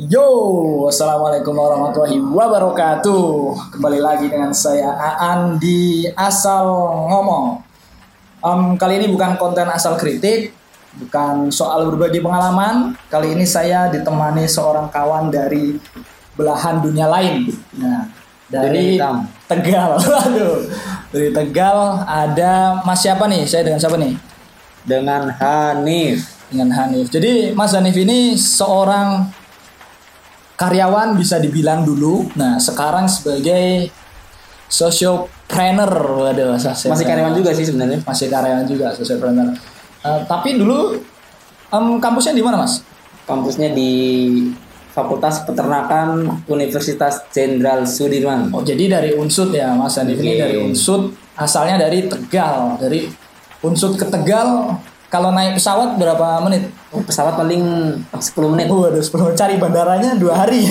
Yo, assalamualaikum warahmatullahi wabarakatuh. Kembali lagi dengan saya Aan di Asal Ngomong. Em, kali ini bukan konten asal kritik, bukan soal berbagi pengalaman. Kali ini saya ditemani seorang kawan dari belahan dunia lain. Nah, dari hitam. Tegal. Waduh, dari Tegal ada Mas siapa nih? Saya dengan siapa nih? dengan Hanif. dengan Hanif. Jadi Mas Hanif ini seorang karyawan bisa dibilang dulu. Nah, sekarang sebagai sociopreneur. Waduh, saya- Masih karyawan juga sih sebenarnya. Masih karyawan juga sociopreneur. Eh, tapi dulu em, kampusnya di mana, Mas? Kampusnya di Fakultas Peternakan Universitas Jenderal Sudirman. Oh, jadi dari Unsud ya, Mas ini dari Unsud, asalnya dari Tegal. Dari Unsud ke Tegal kalau naik pesawat berapa menit? Oh, pesawat paling 10 menit. Waduh, sebelum cari bandaranya dua hari.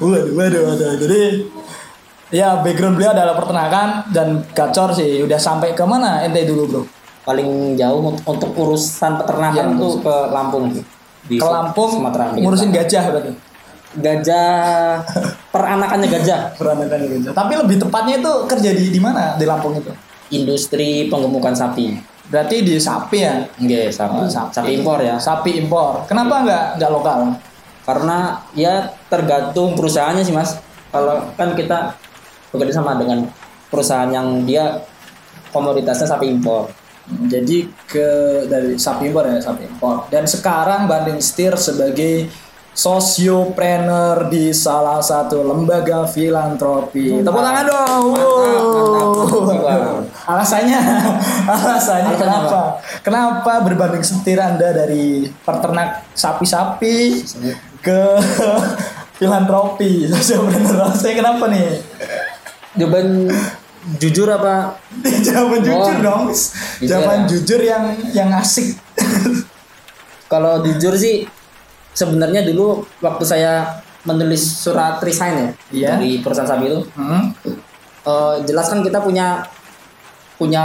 waduh, waduh, waduh. Jadi ya background beliau adalah peternakan dan gacor sih. Udah sampai ke mana ente dulu bro? Paling jauh untuk- urusan peternakan Iya, tuh ke Lampung. Di Ke Lampung Sumatera. ngurusin gajah berarti. gajah peranakannya gajah. Peranakan gajah. Tapi lebih tepatnya itu kerja di di mana di Lampung itu? Industri penggemukan sapi. Berarti di sapi ya. Enggak, sapi. Oh, sapi. impor ya. Sapi impor. Kenapa nggak nggak lokal? Karena ya tergantung perusahaannya sih mas. Kalau kan kita bekerja sama dengan perusahaan yang dia komoditasnya sapi impor. Jadi ke dari sapi impor ya sapi impor. Dan sekarang banding setir sebagai sosiopreneur di salah satu lembaga filantropi. Tepuk tangan dong. Mantap, mantap. Wow. Alasannya, alasannya kenapa? Kenapa berbanding setir Anda dari peternak sapi-sapi ke filantropi sosiopreneur? Saya kenapa nih? Jawaban jujur apa? Jawaban jujur Oh. dong. Bisa Jawaban ya. jujur yang yang asik. Kalau jujur sih sebenarnya dulu waktu saya menulis surat resign ya Iya. dari perusahaan sapi itu, Hmm. eh, jelas kan kita punya punya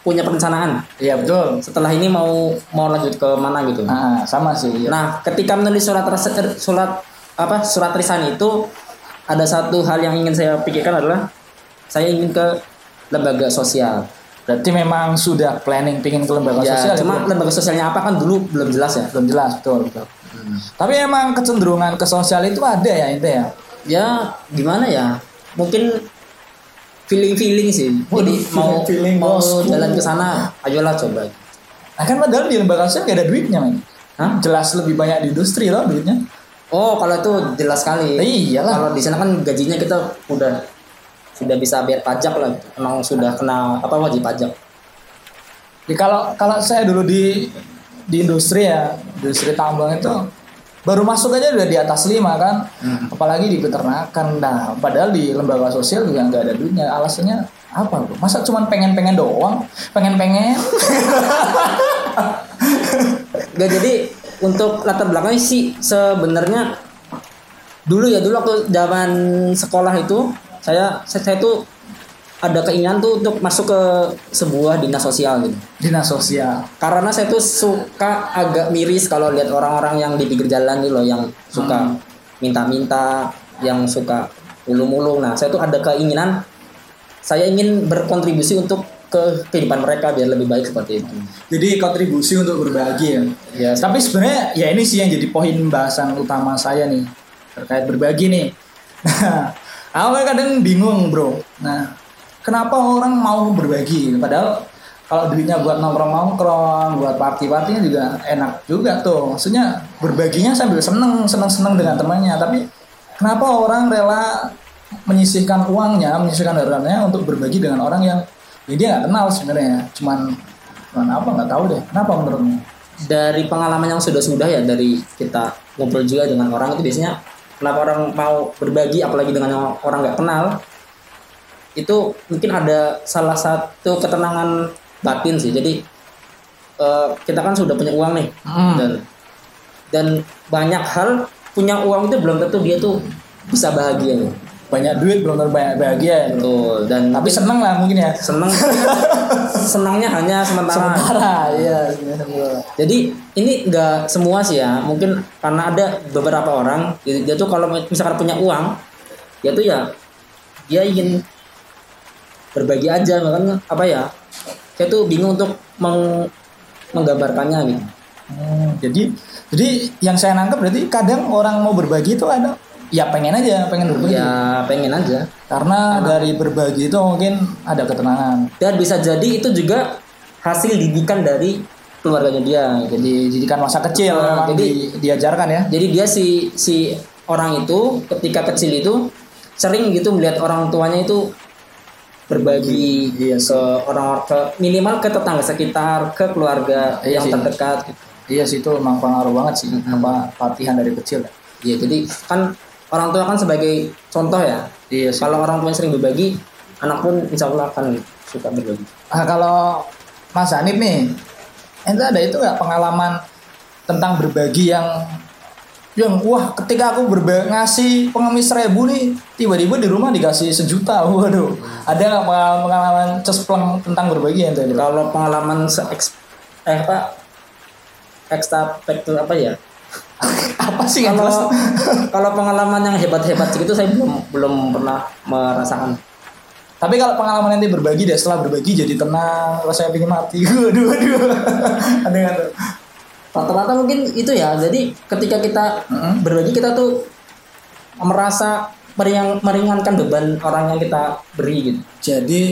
punya perencanaan. Iya betul. Setelah ini mau mau lanjut ke mana gitu. Ah, sama sih. Nah, ketika menulis surat res- surat apa surat resign itu ada satu hal yang ingin saya pikirkan adalah saya ingin ke lembaga sosial. Berarti memang sudah planning pingin ke lembaga Ya, sosial. cuma ya, lembaga sosialnya apa kan dulu belum jelas ya. belum jelas betul betul. Tapi emang kecenderungan ke sosial itu ada ya itu ya. Ya, gimana ya? Mungkin feeling-feeling sih. Jadi Waduh, mau feeling-feeling, mau bosku. jalan ke sana, ayolah coba. Nah kan padahal di lembaga sosial gak ada duitnya men. Hah? Jelas lebih banyak di industri loh duitnya. Oh, kalau itu jelas sekali. Iyalah. Kalau di sana kan gajinya kita udah sudah bisa bayar pajak lah. Emang sudah kena apa wajib pajak. Jadi kalau kalau saya dulu di di industri ya, industri tambang itu baru masuk aja udah di atas lima kan, Hmm. apalagi di peternakan. Nah, padahal di lembaga sosial juga nggak ada duitnya. Alasannya apa bro? Masa cuma pengen-pengen doang, pengen-pengen? Gak jadi untuk latar belakangnya sih sebenarnya dulu ya dulu waktu zaman sekolah itu saya saya, saya tuh ada keinginan tuh untuk masuk ke sebuah dinas sosial gitu. Dinas sosial. Karena saya tuh suka agak miris kalau lihat orang-orang yang di pinggir jalan nih loh yang suka minta-minta, yang suka ulung-ulung. Nah, saya tuh ada keinginan saya ingin berkontribusi untuk ke kehidupan mereka biar lebih baik seperti itu. Jadi kontribusi untuk berbagi ya. Ya, Tapi sebenarnya ya ini sih yang jadi poin bahasan utama saya nih terkait berbagi nih. Nah, aku kadang bingung bro. Nah, kenapa orang mau berbagi? Padahal kalau duitnya buat nongkrong-nongkrong, buat party-partinya juga enak juga tuh. Maksudnya berbaginya sambil seneng, seneng-seneng dengan temannya. Tapi kenapa orang rela menyisihkan uangnya, menyisihkan hartanya untuk berbagi dengan orang yang ya dia nggak kenal sebenarnya. Cuman, cuman apa nggak tahu deh. Kenapa menurutmu? dari pengalaman yang sudah-sudah ya dari kita ngobrol juga dengan orang itu biasanya kenapa orang mau berbagi apalagi dengan orang nggak kenal itu mungkin ada salah satu ketenangan batin sih jadi eh, kita kan sudah punya uang nih Hmm. dan dan banyak hal punya uang itu belum tentu dia tuh bisa bahagia loh. banyak duit belum tentu banyak bahagia ya. Betul. Dan tapi seneng lah mungkin ya seneng senangnya hanya sementara. sementara iya. Jadi ini enggak semua sih ya. Mungkin karena ada beberapa orang dia, dia tuh kalau misalkan punya uang, dia tuh ya dia ingin berbagi aja makanya apa ya? Saya tuh bingung untuk meng, menggambarkannya gitu. Hmm, jadi jadi yang saya nangkep berarti kadang orang mau berbagi itu ada ya pengen aja pengen berbagi Ya pengen aja. karena dari berbagi itu mungkin ada ketenangan Dan bisa jadi itu juga hasil didikan dari keluarganya dia. Jadi didikan masa kecil Ah, memang jadi- di- diajarkan ya jadi dia si si orang itu ketika kecil itu sering gitu melihat orang tuanya itu berbagi Iya ke orang ke minimal ke tetangga sekitar ke keluarga Iya yang sih. terdekat gitu. iya sih itu memang pengaruh banget sih apa latihan dari kecil ya. Iya jadi kan orang tua kan sebagai contoh ya. iya sih Kalau orang tua sering berbagi, anak pun insya Allah akan suka berbagi. Nah, kalau Mas Hanif nih, ente ada itu nggak pengalaman tentang berbagi yang yang wah ketika aku berbagi ngasih pengemis seribu nih tiba-tiba di rumah dikasih sejuta. Waduh. Ada nggak pengalaman pengalaman cespleng tentang berbagi ente bro? Kalau pengalaman se eh apa? Ekstra apa ya? apa sih kalau kalau pengalaman yang hebat-hebat segitu saya belum belum pernah merasakan. tapi kalau pengalaman nanti berbagi deh setelah berbagi jadi tenang rasanya pengen mati. Waduh waduh. Ada nggak tuh Rata-rata mungkin itu ya. Jadi ketika kita Mm-mm. berbagi kita tuh merasa meringan, meringankan beban orang yang kita beri gitu. jadi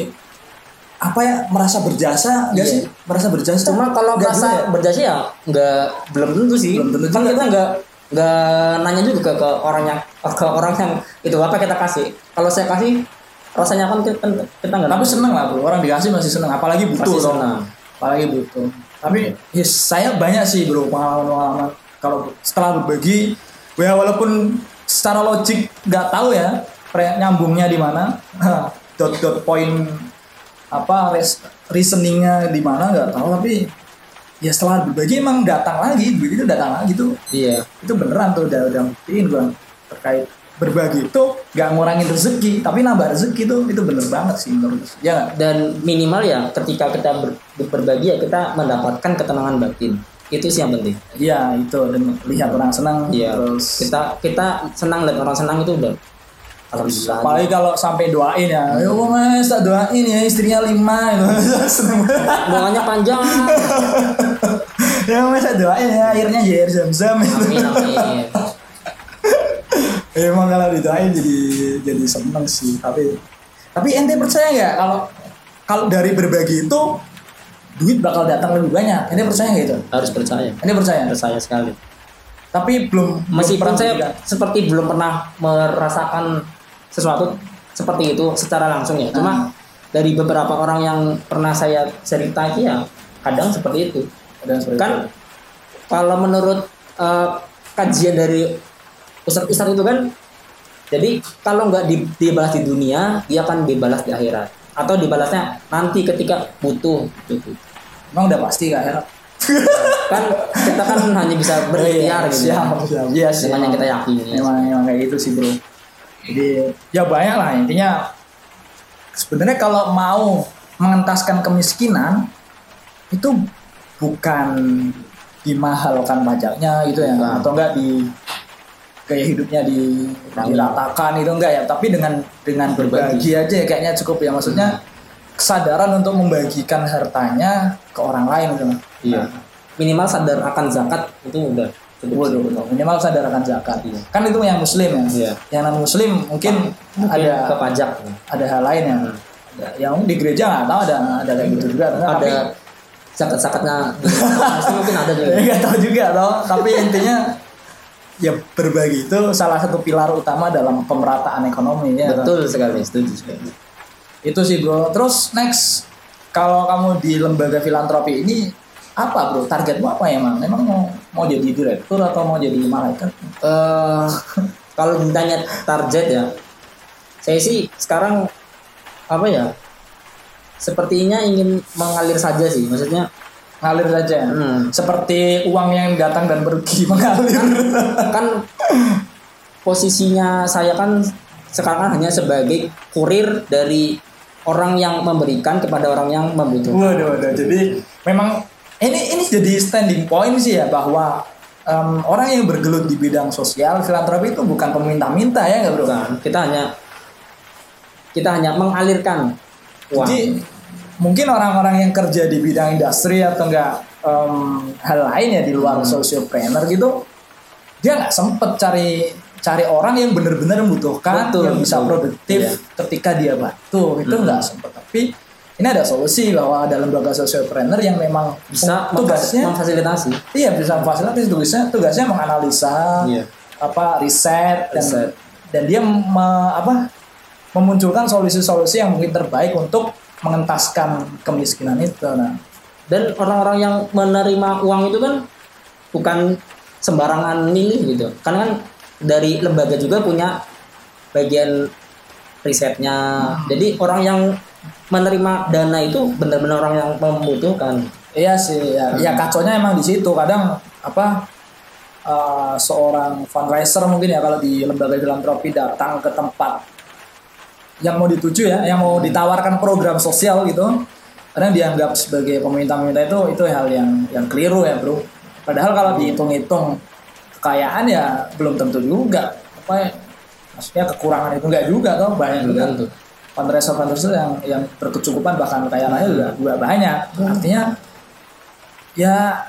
apa ya merasa berjasa Iya. sih merasa berjasa Cuma kalau merasa ya? berjasa ya nggak belum tentu sih. Belum tentu kan kita nggak nggak nanya juga ke, ke orang yang ke orang yang itu apa kita kasih. Kalau saya kasih rasanya kan kita kita nggak tapi seneng lah bro orang dikasih masih seneng apalagi butuh Pasti toh. senang. apalagi butuh tapi ya, saya banyak sih bro pengalaman-pengalaman. Kalau setelah berbagi ya walaupun secara logik nggak tahu ya nyambungnya di mana dot dot point apa res, reasoningnya di mana nggak tahu. Tapi ya setelah berbagi emang datang lagi begitu datang lagi tuh. Iya. itu beneran tuh udah udah buktiin gua terkait berbagi itu nggak ngurangin rezeki tapi nambah rezeki tuh itu bener banget sih menurut ya? Dan minimal ya ketika kita ber- berbagi ya kita mendapatkan ketenangan batin. Itu sih yang penting. Iya itu dan lihat orang senang Iya. terus Kita kita senang lihat orang senang itu udah alhamdulillah. apalagi kalau sampai doain ya ya Allah mas tak doain ya istrinya lima seneng banget panjang. ya mas tak doain ya akhirnya air zam zam Amin amin. emang kalau didoain jadi jadi seneng sih tapi tapi ente percaya nggak kalau kalau dari berbagi itu duit bakal datang lebih banyak ente percaya nggak itu Harus percaya. ente percaya Percaya sekali. tapi belum belum Meskipun pernah saya berikan. seperti belum pernah merasakan sesuatu seperti itu secara langsung ya. Cuma dari beberapa orang yang pernah saya cerita ya kadang seperti itu. Ada yang seperti Kan itu. kalau menurut eh, kajian dari ustadz-ustadz itu kan jadi kalau nggak di- dibalas di dunia dia akan dibalas di akhirat. Atau dibalasnya nanti ketika butuh gitu. emang udah pasti kak ya kan kita kan hanya bisa berikhtiar gitu ya, siap siap. Iya sih dengan yang kita yakini. Emang emang kayak gitu sih bro. Jadi ya banyak lah intinya. Sebenarnya kalau mau mengentaskan kemiskinan itu bukan dimahalkan pajaknya gitu ya. Bukan. atau enggak di gaya hidupnya di diratakan itu enggak ya tapi dengan dengan berbagi aja ya kayaknya cukup ya maksudnya kesadaran untuk membagikan hartanya ke orang lain gitu Iya. Minimal sadar akan zakat itu udah. Waduh, betul. minimal sadar akan zakat. Iya. Kan itu yang muslim ya. Iya. Yang non muslim mungkin, Mungkin ada ke pajak. ada hal lain ya. Ada, yang di gereja nggak tahu ada ada kayak gitu juga. Tapi, Ada zakat-zakatnya di pasti mungkin ada juga. nggak tahu juga tau. Tapi intinya ya berbagi itu salah satu pilar utama dalam pemerataan ekonomi ya. Betul sekali, setuju sekali. Itu sih bro. Terus next kalau kamu di lembaga filantropi ini apa bro? Targetmu apa ya emang? Emang mau mau jadi direktur atau mau jadi malaikat? Eh kalau ditanya target ya, saya sih sekarang apa ya? Sepertinya ingin mengalir saja sih, maksudnya ngalir saja Hmm. seperti uang yang datang dan pergi mengalir kan posisinya saya kan sekarang kan hanya sebagai kurir dari orang yang memberikan kepada orang yang membutuhkan. Waduh, waduh. Jadi memang ini ini jadi standing point sih ya bahwa em, orang yang bergelut di bidang sosial filantropi itu bukan peminta-minta ya nggak bro? Bukan, kita hanya kita hanya mengalirkan uang. Jadi mungkin orang-orang yang kerja di bidang industri atau enggak em, hal lain ya di luar sociopreneur gitu, dia nggak sempet cari cari orang yang benar-benar membutuhkan, Betul, yang bisa betul. produktif Iya. ketika dia bantu itu Hmm. nggak sempet. Tapi ini ada solusi bahwa ada lembaga sociopreneur yang memang bisa tugasnya memfasilitasi. iya bisa memfasilitasi tugasnya tugasnya menganalisa Iya. apa riset dan Riset. dan dia me- apa memunculkan solusi-solusi yang mungkin terbaik untuk mengentaskan kemiskinan itu. Nah, Dan orang-orang yang menerima uang itu kan bukan sembarangan milih gitu. Karena kan dari lembaga juga punya bagian risetnya. Jadi orang yang menerima dana itu benar-benar orang yang membutuhkan. iya sih, ya, ya kacaunya emang di situ. Kadang apa eh, seorang fundraiser mungkin ya kalau di lembaga filantropi datang ke tempat yang mau dituju ya, yang mau ditawarkan program sosial gitu, kadang dianggap sebagai peminta-peminta itu itu hal yang yang keliru ya bro. Padahal kalau dihitung-hitung kekayaan ya belum tentu juga. Apa ya, maksudnya kekurangan itu enggak juga toh banyak juga Tentu. fundraiser fundraiser yang yang berkecukupan bahkan kaya raya juga juga banyak. Artinya ya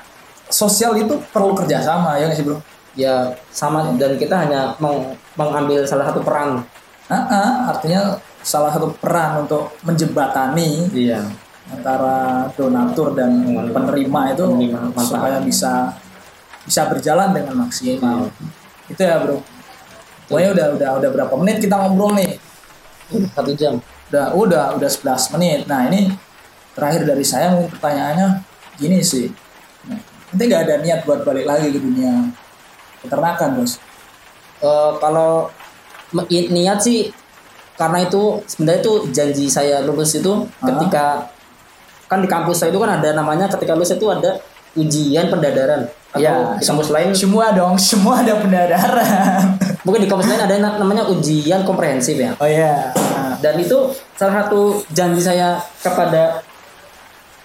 sosial itu perlu kerjasama ya nggak sih bro? Ya sama dan kita hanya meng- mengambil salah satu peran. Ah, ah, artinya salah satu peran untuk menjembatani Iya. antara donatur dan penerima itu Penerima supaya bisa bisa berjalan dengan maksimal. Itu ya bro. Pokoknya udah udah udah berapa menit kita ngobrol nih? Satu jam. Udah udah udah 11 menit. Nah ini terakhir dari saya mungkin pertanyaannya gini sih. Nah, Nanti nggak ada niat buat balik lagi ke dunia peternakan bos. Eh, kalau niat sih karena itu sebenarnya itu janji saya lulus itu Ah. ketika kan di kampus saya itu kan ada namanya ketika lulus itu ada ujian pendadaran atau Ya, di kampus lain Semua dong, semua ada pendadaran. mungkin di kampus lain ada na- namanya ujian komprehensif ya Oh iya. Nah, dan itu salah satu janji saya kepada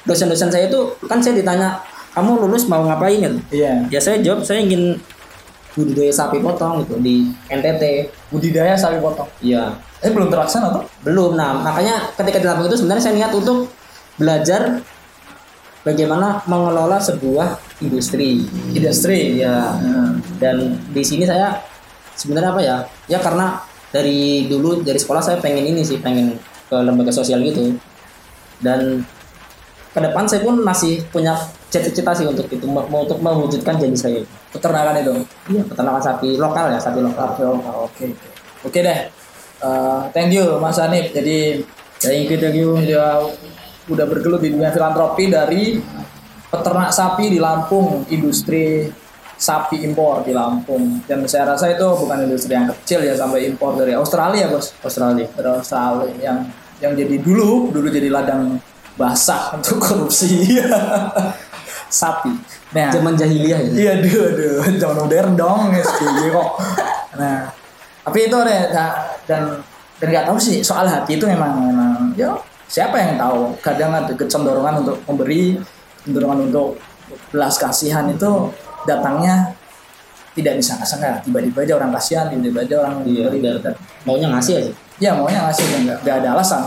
dosen-dosen saya itu kan saya ditanya kamu lulus mau ngapain gitu iya. ya saya jawab saya ingin budidaya sapi potong gitu di NTT Budidaya sapi potong. iya Eh belum terlaksana tuh? belum nah makanya ketika di Lampung itu sebenarnya saya niat untuk belajar bagaimana mengelola sebuah industri Industri. ya Nah, dan di sini saya sebenarnya apa ya ya karena dari dulu dari sekolah saya pengen ini sih pengen ke lembaga sosial gitu dan ke depan saya pun masih punya cita-cita sih untuk itu untuk mewujudkan janji saya peternakan itu. iya peternakan sapi lokal ya sapi lokal Oke, oke, oke. Oke deh. Eh, thank you Mas Hanif. Jadi thank you thank you dia udah bergelut di dunia filantropi dari peternak sapi di Lampung, industri sapi impor di Lampung. Dan saya rasa itu bukan industri yang kecil ya sampai impor dari Australia, Bos. Australia Dari Australia yang yang jadi dulu dulu jadi ladang basah untuk korupsi sapi. Nah, zaman jahiliyah ya Iya, aduh, aduh, zaman modern dong SBY kok. Nah, tapi itu deh, nah, dan dan nggak tahu sih soal hati itu memang memang ya siapa yang tahu. Kadang ada kecenderungan untuk memberi, kecenderungan untuk belas kasihan itu datangnya tidak disangka-sangka. Tiba-tiba aja orang kasihan, tiba-tiba aja orang iya dan maunya ngasih aja Ya maunya ngasih nggak nggak ada alasan.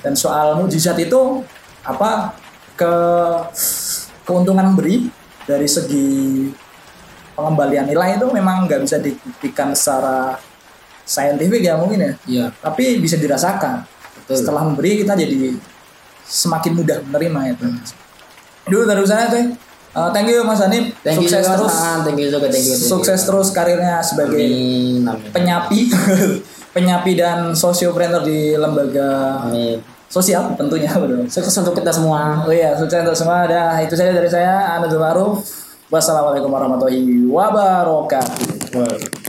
Dan soal mujizat itu apa ke keuntungan memberi dari segi pengembalian nilai itu memang nggak bisa dibuktikan secara saintifik ya mungkin ya. iya Tapi bisa dirasakan. Betul. Setelah memberi kita jadi semakin mudah menerima itu. Dulu dari sana tuh. Uh, thank you Mas Hanif. thank you Sukses juga, terus. Mas. thank you juga thank you, thank you. Sukses terus karirnya sebagai amin amin penyapi penyapi dan sosiopreneur di lembaga amin sosial tentunya betul. sukses untuk kita semua Oh iya, sukses untuk semua. Dah, itu saja dari saya, Anadul Ma'ruf. Wassalamualaikum warahmatullahi wabarakatuh. Wow.